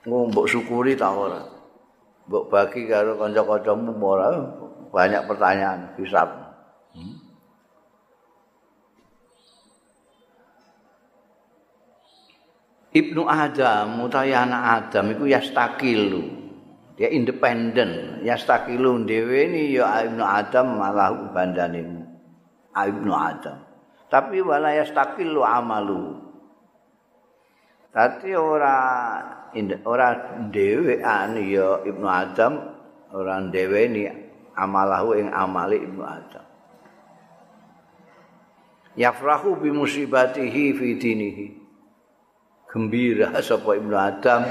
Mbok syukuri ta ora? Mbok bagi karo kanca-kancamu ora? Banyak pertanyaan hisab hmm. Ibnu Adam mutayana Adam iku yastakilu dia independen yastakilu dhewe ni ya Ibnu Adam malah bandane Ibnu Adam tapi wala yastakilu amalu Tadi ora ora dhewe ya Ibnu Adam ora dhewe ni amalahu ing amali Ibnu Adam. Yafrahu bi musibatihi fi dinihi. Gembira [laughs] sapa Ibnu Adam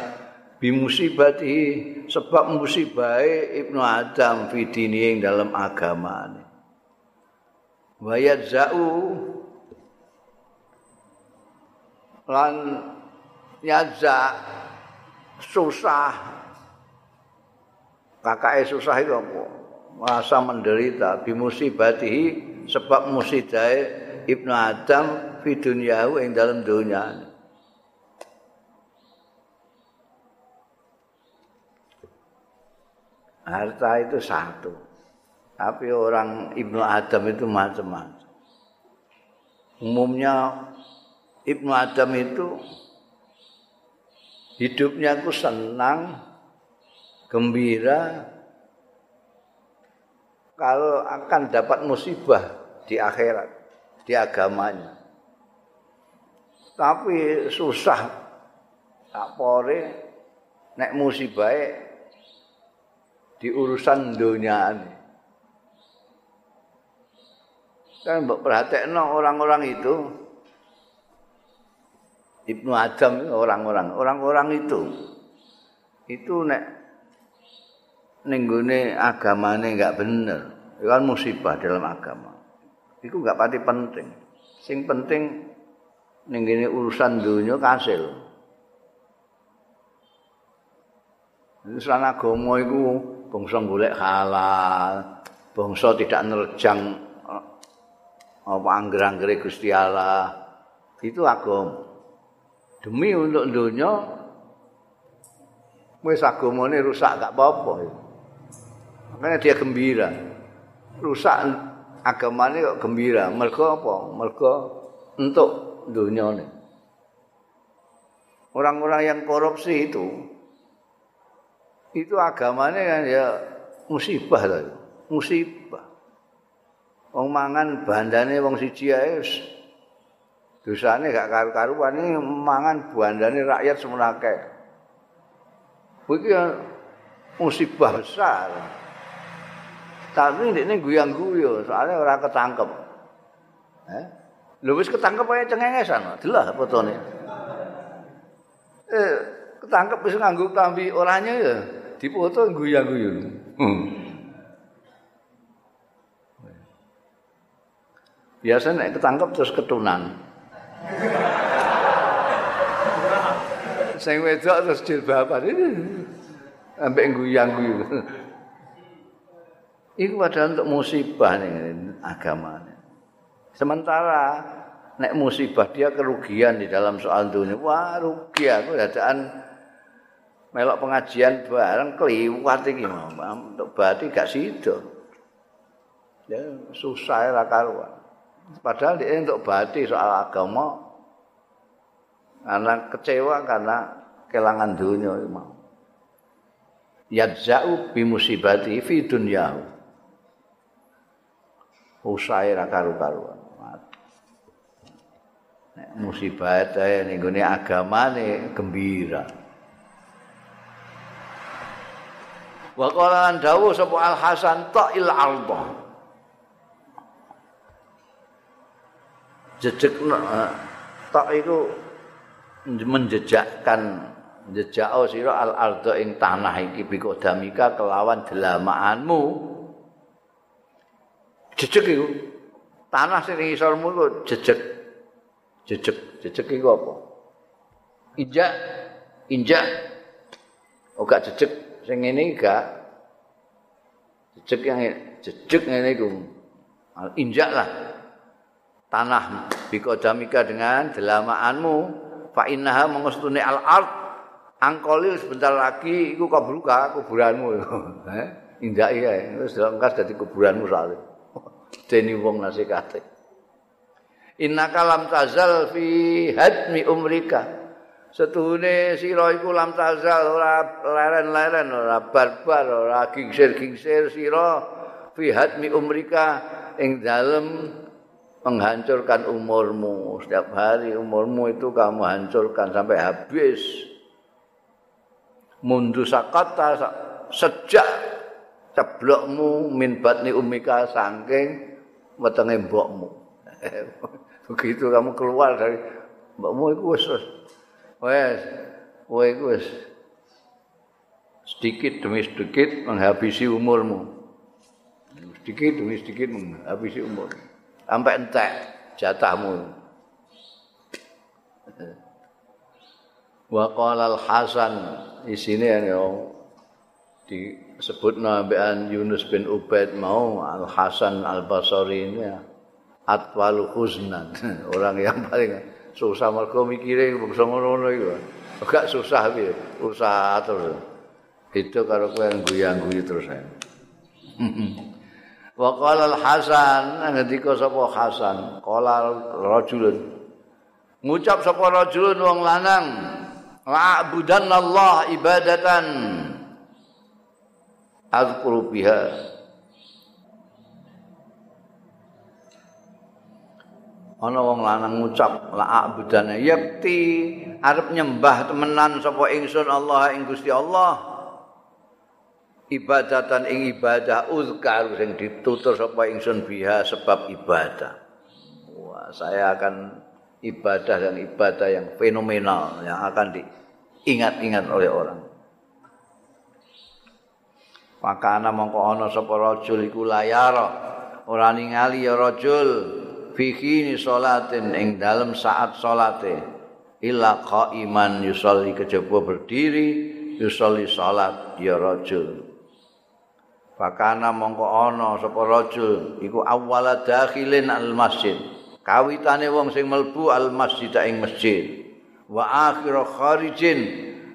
bi musibatihi sebab musibahe Ibnu Adam fi dinihi ing dalam agamane. Wa yadzau lan yadza susah kakake susah itu apa? merasa menderita bimusibatihi sebab musidae Ibnu Adam fi dunyahu ing dalam dunia. Harta itu satu. Tapi orang Ibnu Adam itu macam-macam. Umumnya Ibnu Adam itu hidupnya aku senang, gembira, kalau akan dapat musibah di akhirat, di agamanya. Tapi susah tak pore nek musibah di urusan dunia ini. Kan mbok perhatekno orang-orang itu Ibnu Adam orang-orang, orang-orang itu itu nek ning gone agamane enggak bener. Itu kan musibah dalam agama. Itu enggak pati penting. Sing penting ning gene urusan dunia kasil. Urusan agama iku bangsa golek halal, bangsa tidak nerjang eh, apa angger-anggere Gusti Allah. Itu agama. Demi untuk dunia wis agamane rusak gak apa-apa. Makanya dia gembira. Rusak agamanya kok gembira. Mereka apa? Mereka untuk dunia ini. Orang-orang yang korupsi itu, itu agamanya kan ya musibah lah. Musibah. Wong mangan bandane wong siji ae dosane gak karu-karuan ini mangan bandane rakyat semenake. Iki musibah besar. Tapi ini guyang-guyu, soalnya orang ketangkep. Eh? Lu wis ketangkep aja cengengesan, jelas fotone. Eh, ketangkep wis nganggo klambi oranye ya, dipoto guyang-guyu. Hmm. Biasa nek ketangkep terus ketunan. Sing wedok terus jilbaban. Ambek guyang-guyu. Iku padahal untuk musibah nih agama. Sementara nek musibah dia kerugian di dalam soal dunia. Wah rugi aku dadaan melok pengajian bareng keliwat iki untuk berarti gak sido. Ya susah ya karuan. Padahal dia untuk berarti soal agama karena kecewa karena kelangan dunia mau. Yadza'u bi musibati fi dunyahu. usahe ra karu-karuan. Musibah ae ning gone agamane gembira. Wa qala an dawuh sapa Al Hasan ta'il alba. Jejek tak itu menjejakkan jejak sira al ardo ing tanah iki bi kelawan delamaanmu. Jejeg iku tanah sing ngisormu iku jejeg jejeg jejeg iku apa? Injak injak. Oh gak jejeg sing ngene gak. Jejeg yang jejeg ngene iku. Injak lah. Tanah bikodamika dengan delamaanmu. Fa innaha mengustune al ard. Angkolil sebentar lagi iku kabruka kuburanmu? [laughs] Eh indah iya wis lengkas dadi kuburanmu soalnya [laughs] deni wong nasikate innaka lam tazal fi hadmi umrika setuhune sira iku lam tazal ora leren-leren ora barbar ora gingsir-gingsir sira fi hadmi umrika ing dalem menghancurkan umurmu. Setiap hari umurmu itu kamu hancurkan sampai habis. Mundu sakata sejak ceblokmu min batni umika saking wetenge mbokmu. [laughs] Begitu kamu keluar dari mbokmu itu wis wis kowe wis sedikit demi sedikit menghabisi umurmu. Sedikit demi sedikit menghabisi umurmu. sampai entek jatahmu. Wa qala al-Hasan di sini ya disebut nabian Yunus bin Ubaid mau Al-Hasan Al-Basri ini ya atwalu huznan [laughs] orang yang paling susah mergo mikire bangsa ngono-ngono iku gak susah piye? Usaha terus. Itu karo kowe guyu-guyu terus ae. [laughs] Wa qala al-Hasan ngendika sapa Hasan, qala rajulun. Ngucap sapa rajulun wong lanang, la'budanallah ibadatan. Azkuru biha. Ana wong lanang ngucap la'budana yakti arep nyembah temenan sapa ingsun Allah ing Gusti Allah. ibadatan ing ibadah uzkar sing ditutur sapa ingsun biha sebab ibadah. Wah, saya akan ibadah dan ibadah yang fenomenal yang akan diingat-ingat oleh orang. Pakana mongko ana sapa rajul iku layara ora ningali ya rajul fihi salatin ing dalem saat salate illa qaiman yusolli kejaba berdiri yusolli salat ya rajul Fakana mongko ana sapa rajul iku awwala dakhilin al masjid. Kawitane wong sing mlebu al masjid ing masjid. Wa akhiru kharijin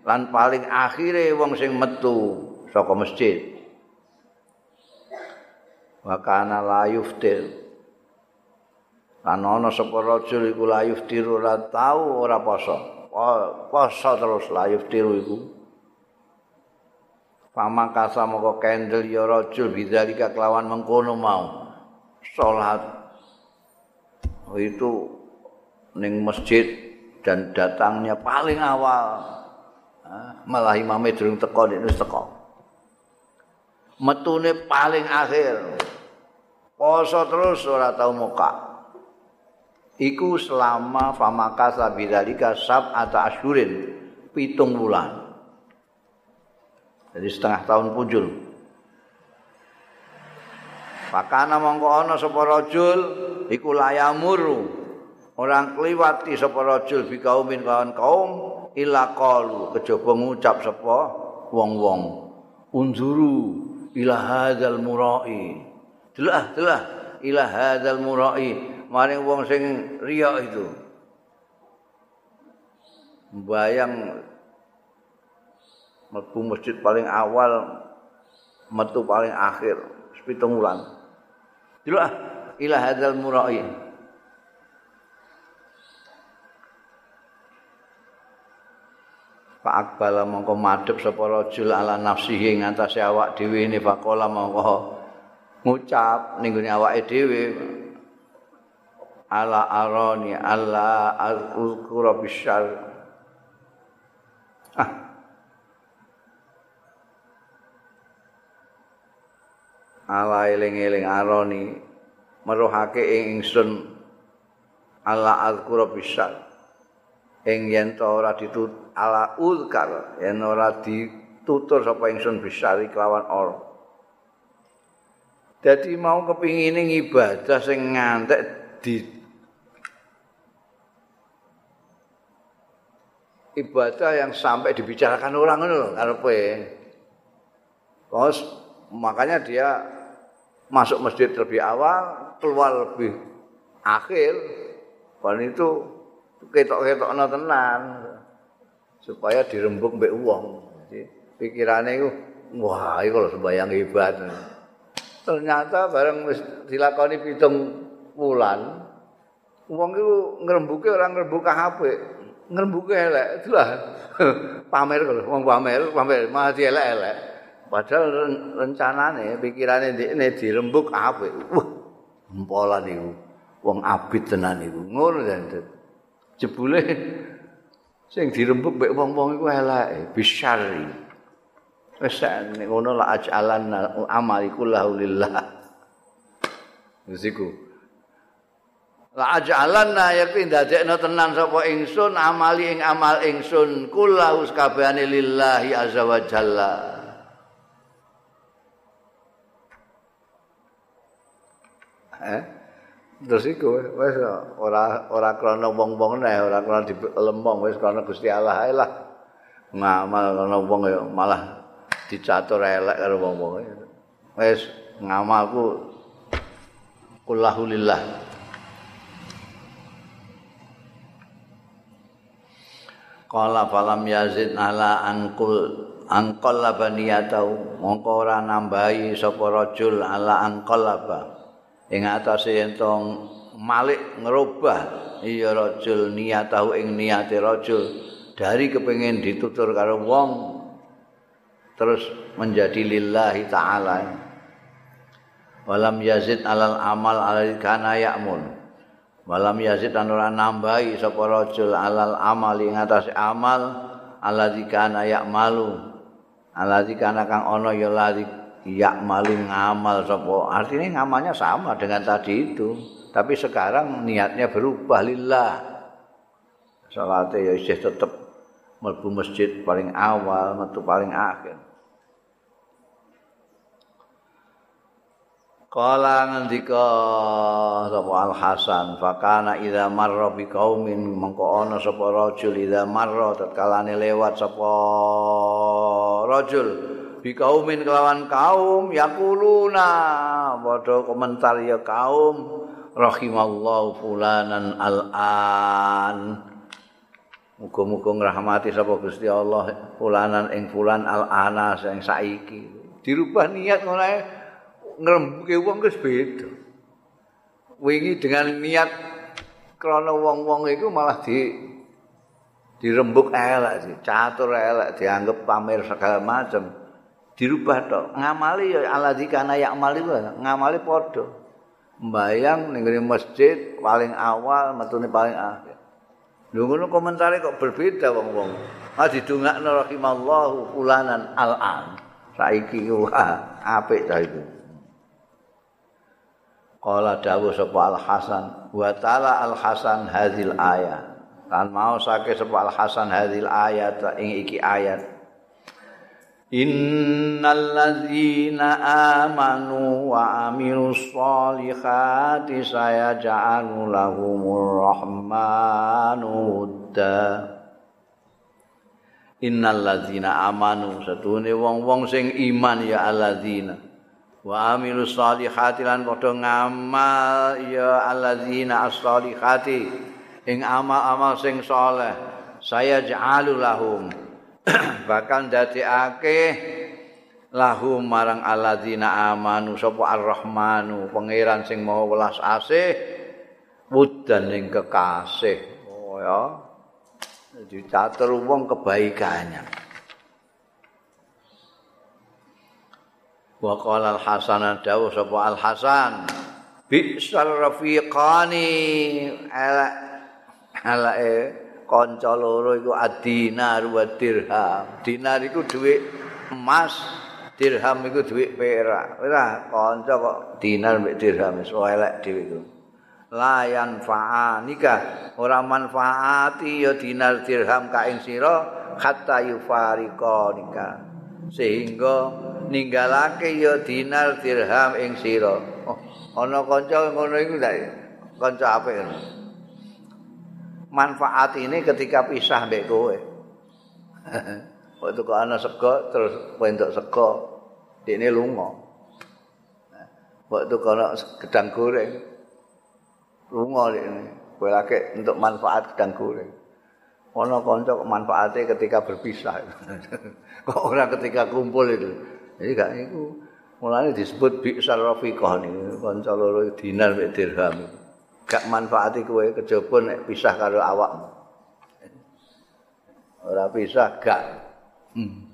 lan paling akhire wong sing metu saka masjid. Wa kana la yuftir. Lan ana sapa rajul iku la yuftir ora tau ora poso. Poso terus la yuftir iku. Pamakasa moko kendel ya rajul bidzalika kelawan mengkono mau. Salat itu ning masjid dan datangnya paling awal. Malah imame durung teko nek wis teko. Metune paling akhir. Poso terus ora tau muka. Iku selama famakasa bidzalika sab atau asyurin pitung bulan. Jadi setengah tahun punjul. Pakana mongko ana sapa rajul iku layamuru. Orang kliwati sapa rajul bi kaumin kawan kaum ila qalu kejaba ngucap sapa wong-wong. Unzuru ila hadzal murai. Delah, delah ila hadzal murai. Maring wong sing riya itu. Bayang mlebu masjid paling awal metu paling akhir sepitung wulan. Dilok ah ila hadzal murai. Pak Akbal mongko madhep sapa rajul ala nafsihi ing atase awak dhewe ne faqala mongko ngucap ning awake dhewe ala arani alla al-qura bisyar ah ala eling-eling aroni meruhake ing ingsun. Ala azkura bisa ing yen ora ditut ala uzkar yen ora ditutur sapa ingsun bisa kelawan or Dadi mau kepingin ibadah sing ngantek di ibadah yang sampai dibicarakan orang lho karepe. Terus makanya dia masuk masjid lebih awal, keluar lebih akhir. Wan itu ketok-ketokno tenan supaya dirembuk mbek wong. Pikirane iku wah iku lho sembayang hebat. Ternyata bareng dilakoni pitung wulan, wong iku ngrembuke ora ngrembuk apik. Ngrembuke elek, itulah [laughs] pamer kalau wong pamer, pamer masih elek-elek. Padahal rencanane pikirane ndekne dirembuk apik. Wah, empolan iku. Wong abid tenan iku. Ngono jan. Jebule sing dirembuk mek wong-wong iku elek, bisyari. Wis nek ngono la ajalan amali kullahu lillah. Wis iku. La ajalanna yakti ndadekno tenan sapa ingsun amali ing amal ingsun kullahu kabehane lillahi azza wa jalla. Eh? Terus iku wis ora ora krana wong-wong neh, ora krana dilempong wis krana Gusti Allah ae lah. Ngamal krana wong malah dicatur elek karo wong-wong. Wis ngamalku kullahu lillah. Qala falam yazid ala angkul angkol labaniyatau mongko ora nambahi sapa rajul ala angkol laba ing atase entong malik ngerubah iya rajul niatahu ing niate rajul. Dari kepengin ditutur karo wong terus menjadi lillahi ta'ala. Walam yazid alal amal alal kana ya'mun walam yazid dan orang nambahi sapa rajul alal amal ing atas amal alladzi kana ya'malu. Alladzi kana kang ana ya ladzi ya'malu ngamal sapa. Artinya ngamalnya sama dengan tadi itu. Tapi sekarang niatnya berubah lillah. Salate ya isih tetep mlebu masjid paling awal metu paling akhir Kala ngendika sapa Al Hasan fakana idza marra bi qaumin mengko ana sapa rajul idza marra tatkalane lewat sapa rajul bi qaumin kelawan kaum yaquluna. Padha komentar ya kaum rahimallahu fulanan al-an. Muga-muga ngrahmati sapa Gusti Allah fulanan ing fulan al-ana sing saiki. Dirubah niat ngono ngrembuke wong wis beda. Wingi dengan niat krana wong-wong iku malah di dirembuk elek sih, catur elek dianggap pamer segala macam. Dirubah tok. Ngamali ya aladzikana ya amali ngamali padha. Mbayang ning masjid paling awal metune paling akhir. Lho ngono komentare kok berbeda wong-wong. Ah didongakno rahimallahu fulanan al-an. Saiki wah apik ta itu. Qala dawu sapa Al Hasan wa ta'ala Al Hasan hadhil ayat. Kan mau sake sapa Al Hasan hadhil ayat ing iki ayat. Innal ladzina amanu wa amilus solihati sayaj'alu lahumur rahmanu wudda. Innal ladzina amanu satune wong-wong sing iman ya alladzina wa amilus solihati lan padha ngamal ya alladzina as-solihati ing amal-amal sing saleh saya ja'alu lahum. [clears throat] Bakal dadekake lahum marang alladzina amanu sapa ar-rahmanu pangeran sing maha welas asih wudan ing kekasih. Oh ya dicatur wong kebaikannya wa qala al hasan dawu sapa al hasan bisal rafiqani ala ala e kanca loro iku adinar wa dirham. Dinar iku dhuwit emas dirham iku dhuwit perak. Ora kanca kok dinar mek dirham iso elek dhewe iku. Layan fa'anika ora manfaati ya dinar dirham ka ing sira hatta yufariqanika sehingga ninggalake ya dinar dirham ing sira. Oh, ana kanca ngono iku lha kanca apik manfaat ini ketika pisah mbek kowe. [laughs] Waktu kok ana sego terus entuk sego dene lunga. Waktu kok ana gedang goreng lunga dene kowe lagi untuk manfaat gedang goreng. Ana kanca manfaate ketika berpisah [laughs] kok ora ketika kumpul itu Jadi gak iku mulane disebut bi'sal rafiqah niku kanca loro dinar mek dirham. Gak manfaati kowe kejaba nek pisah karo awakmu. Ora pisah gak. Hmm.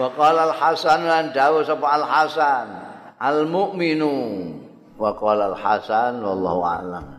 Wa qala al-Hasan lan dawuh sapa al-Hasan al-mu'minu wa qala al-Hasan wallahu a'lam.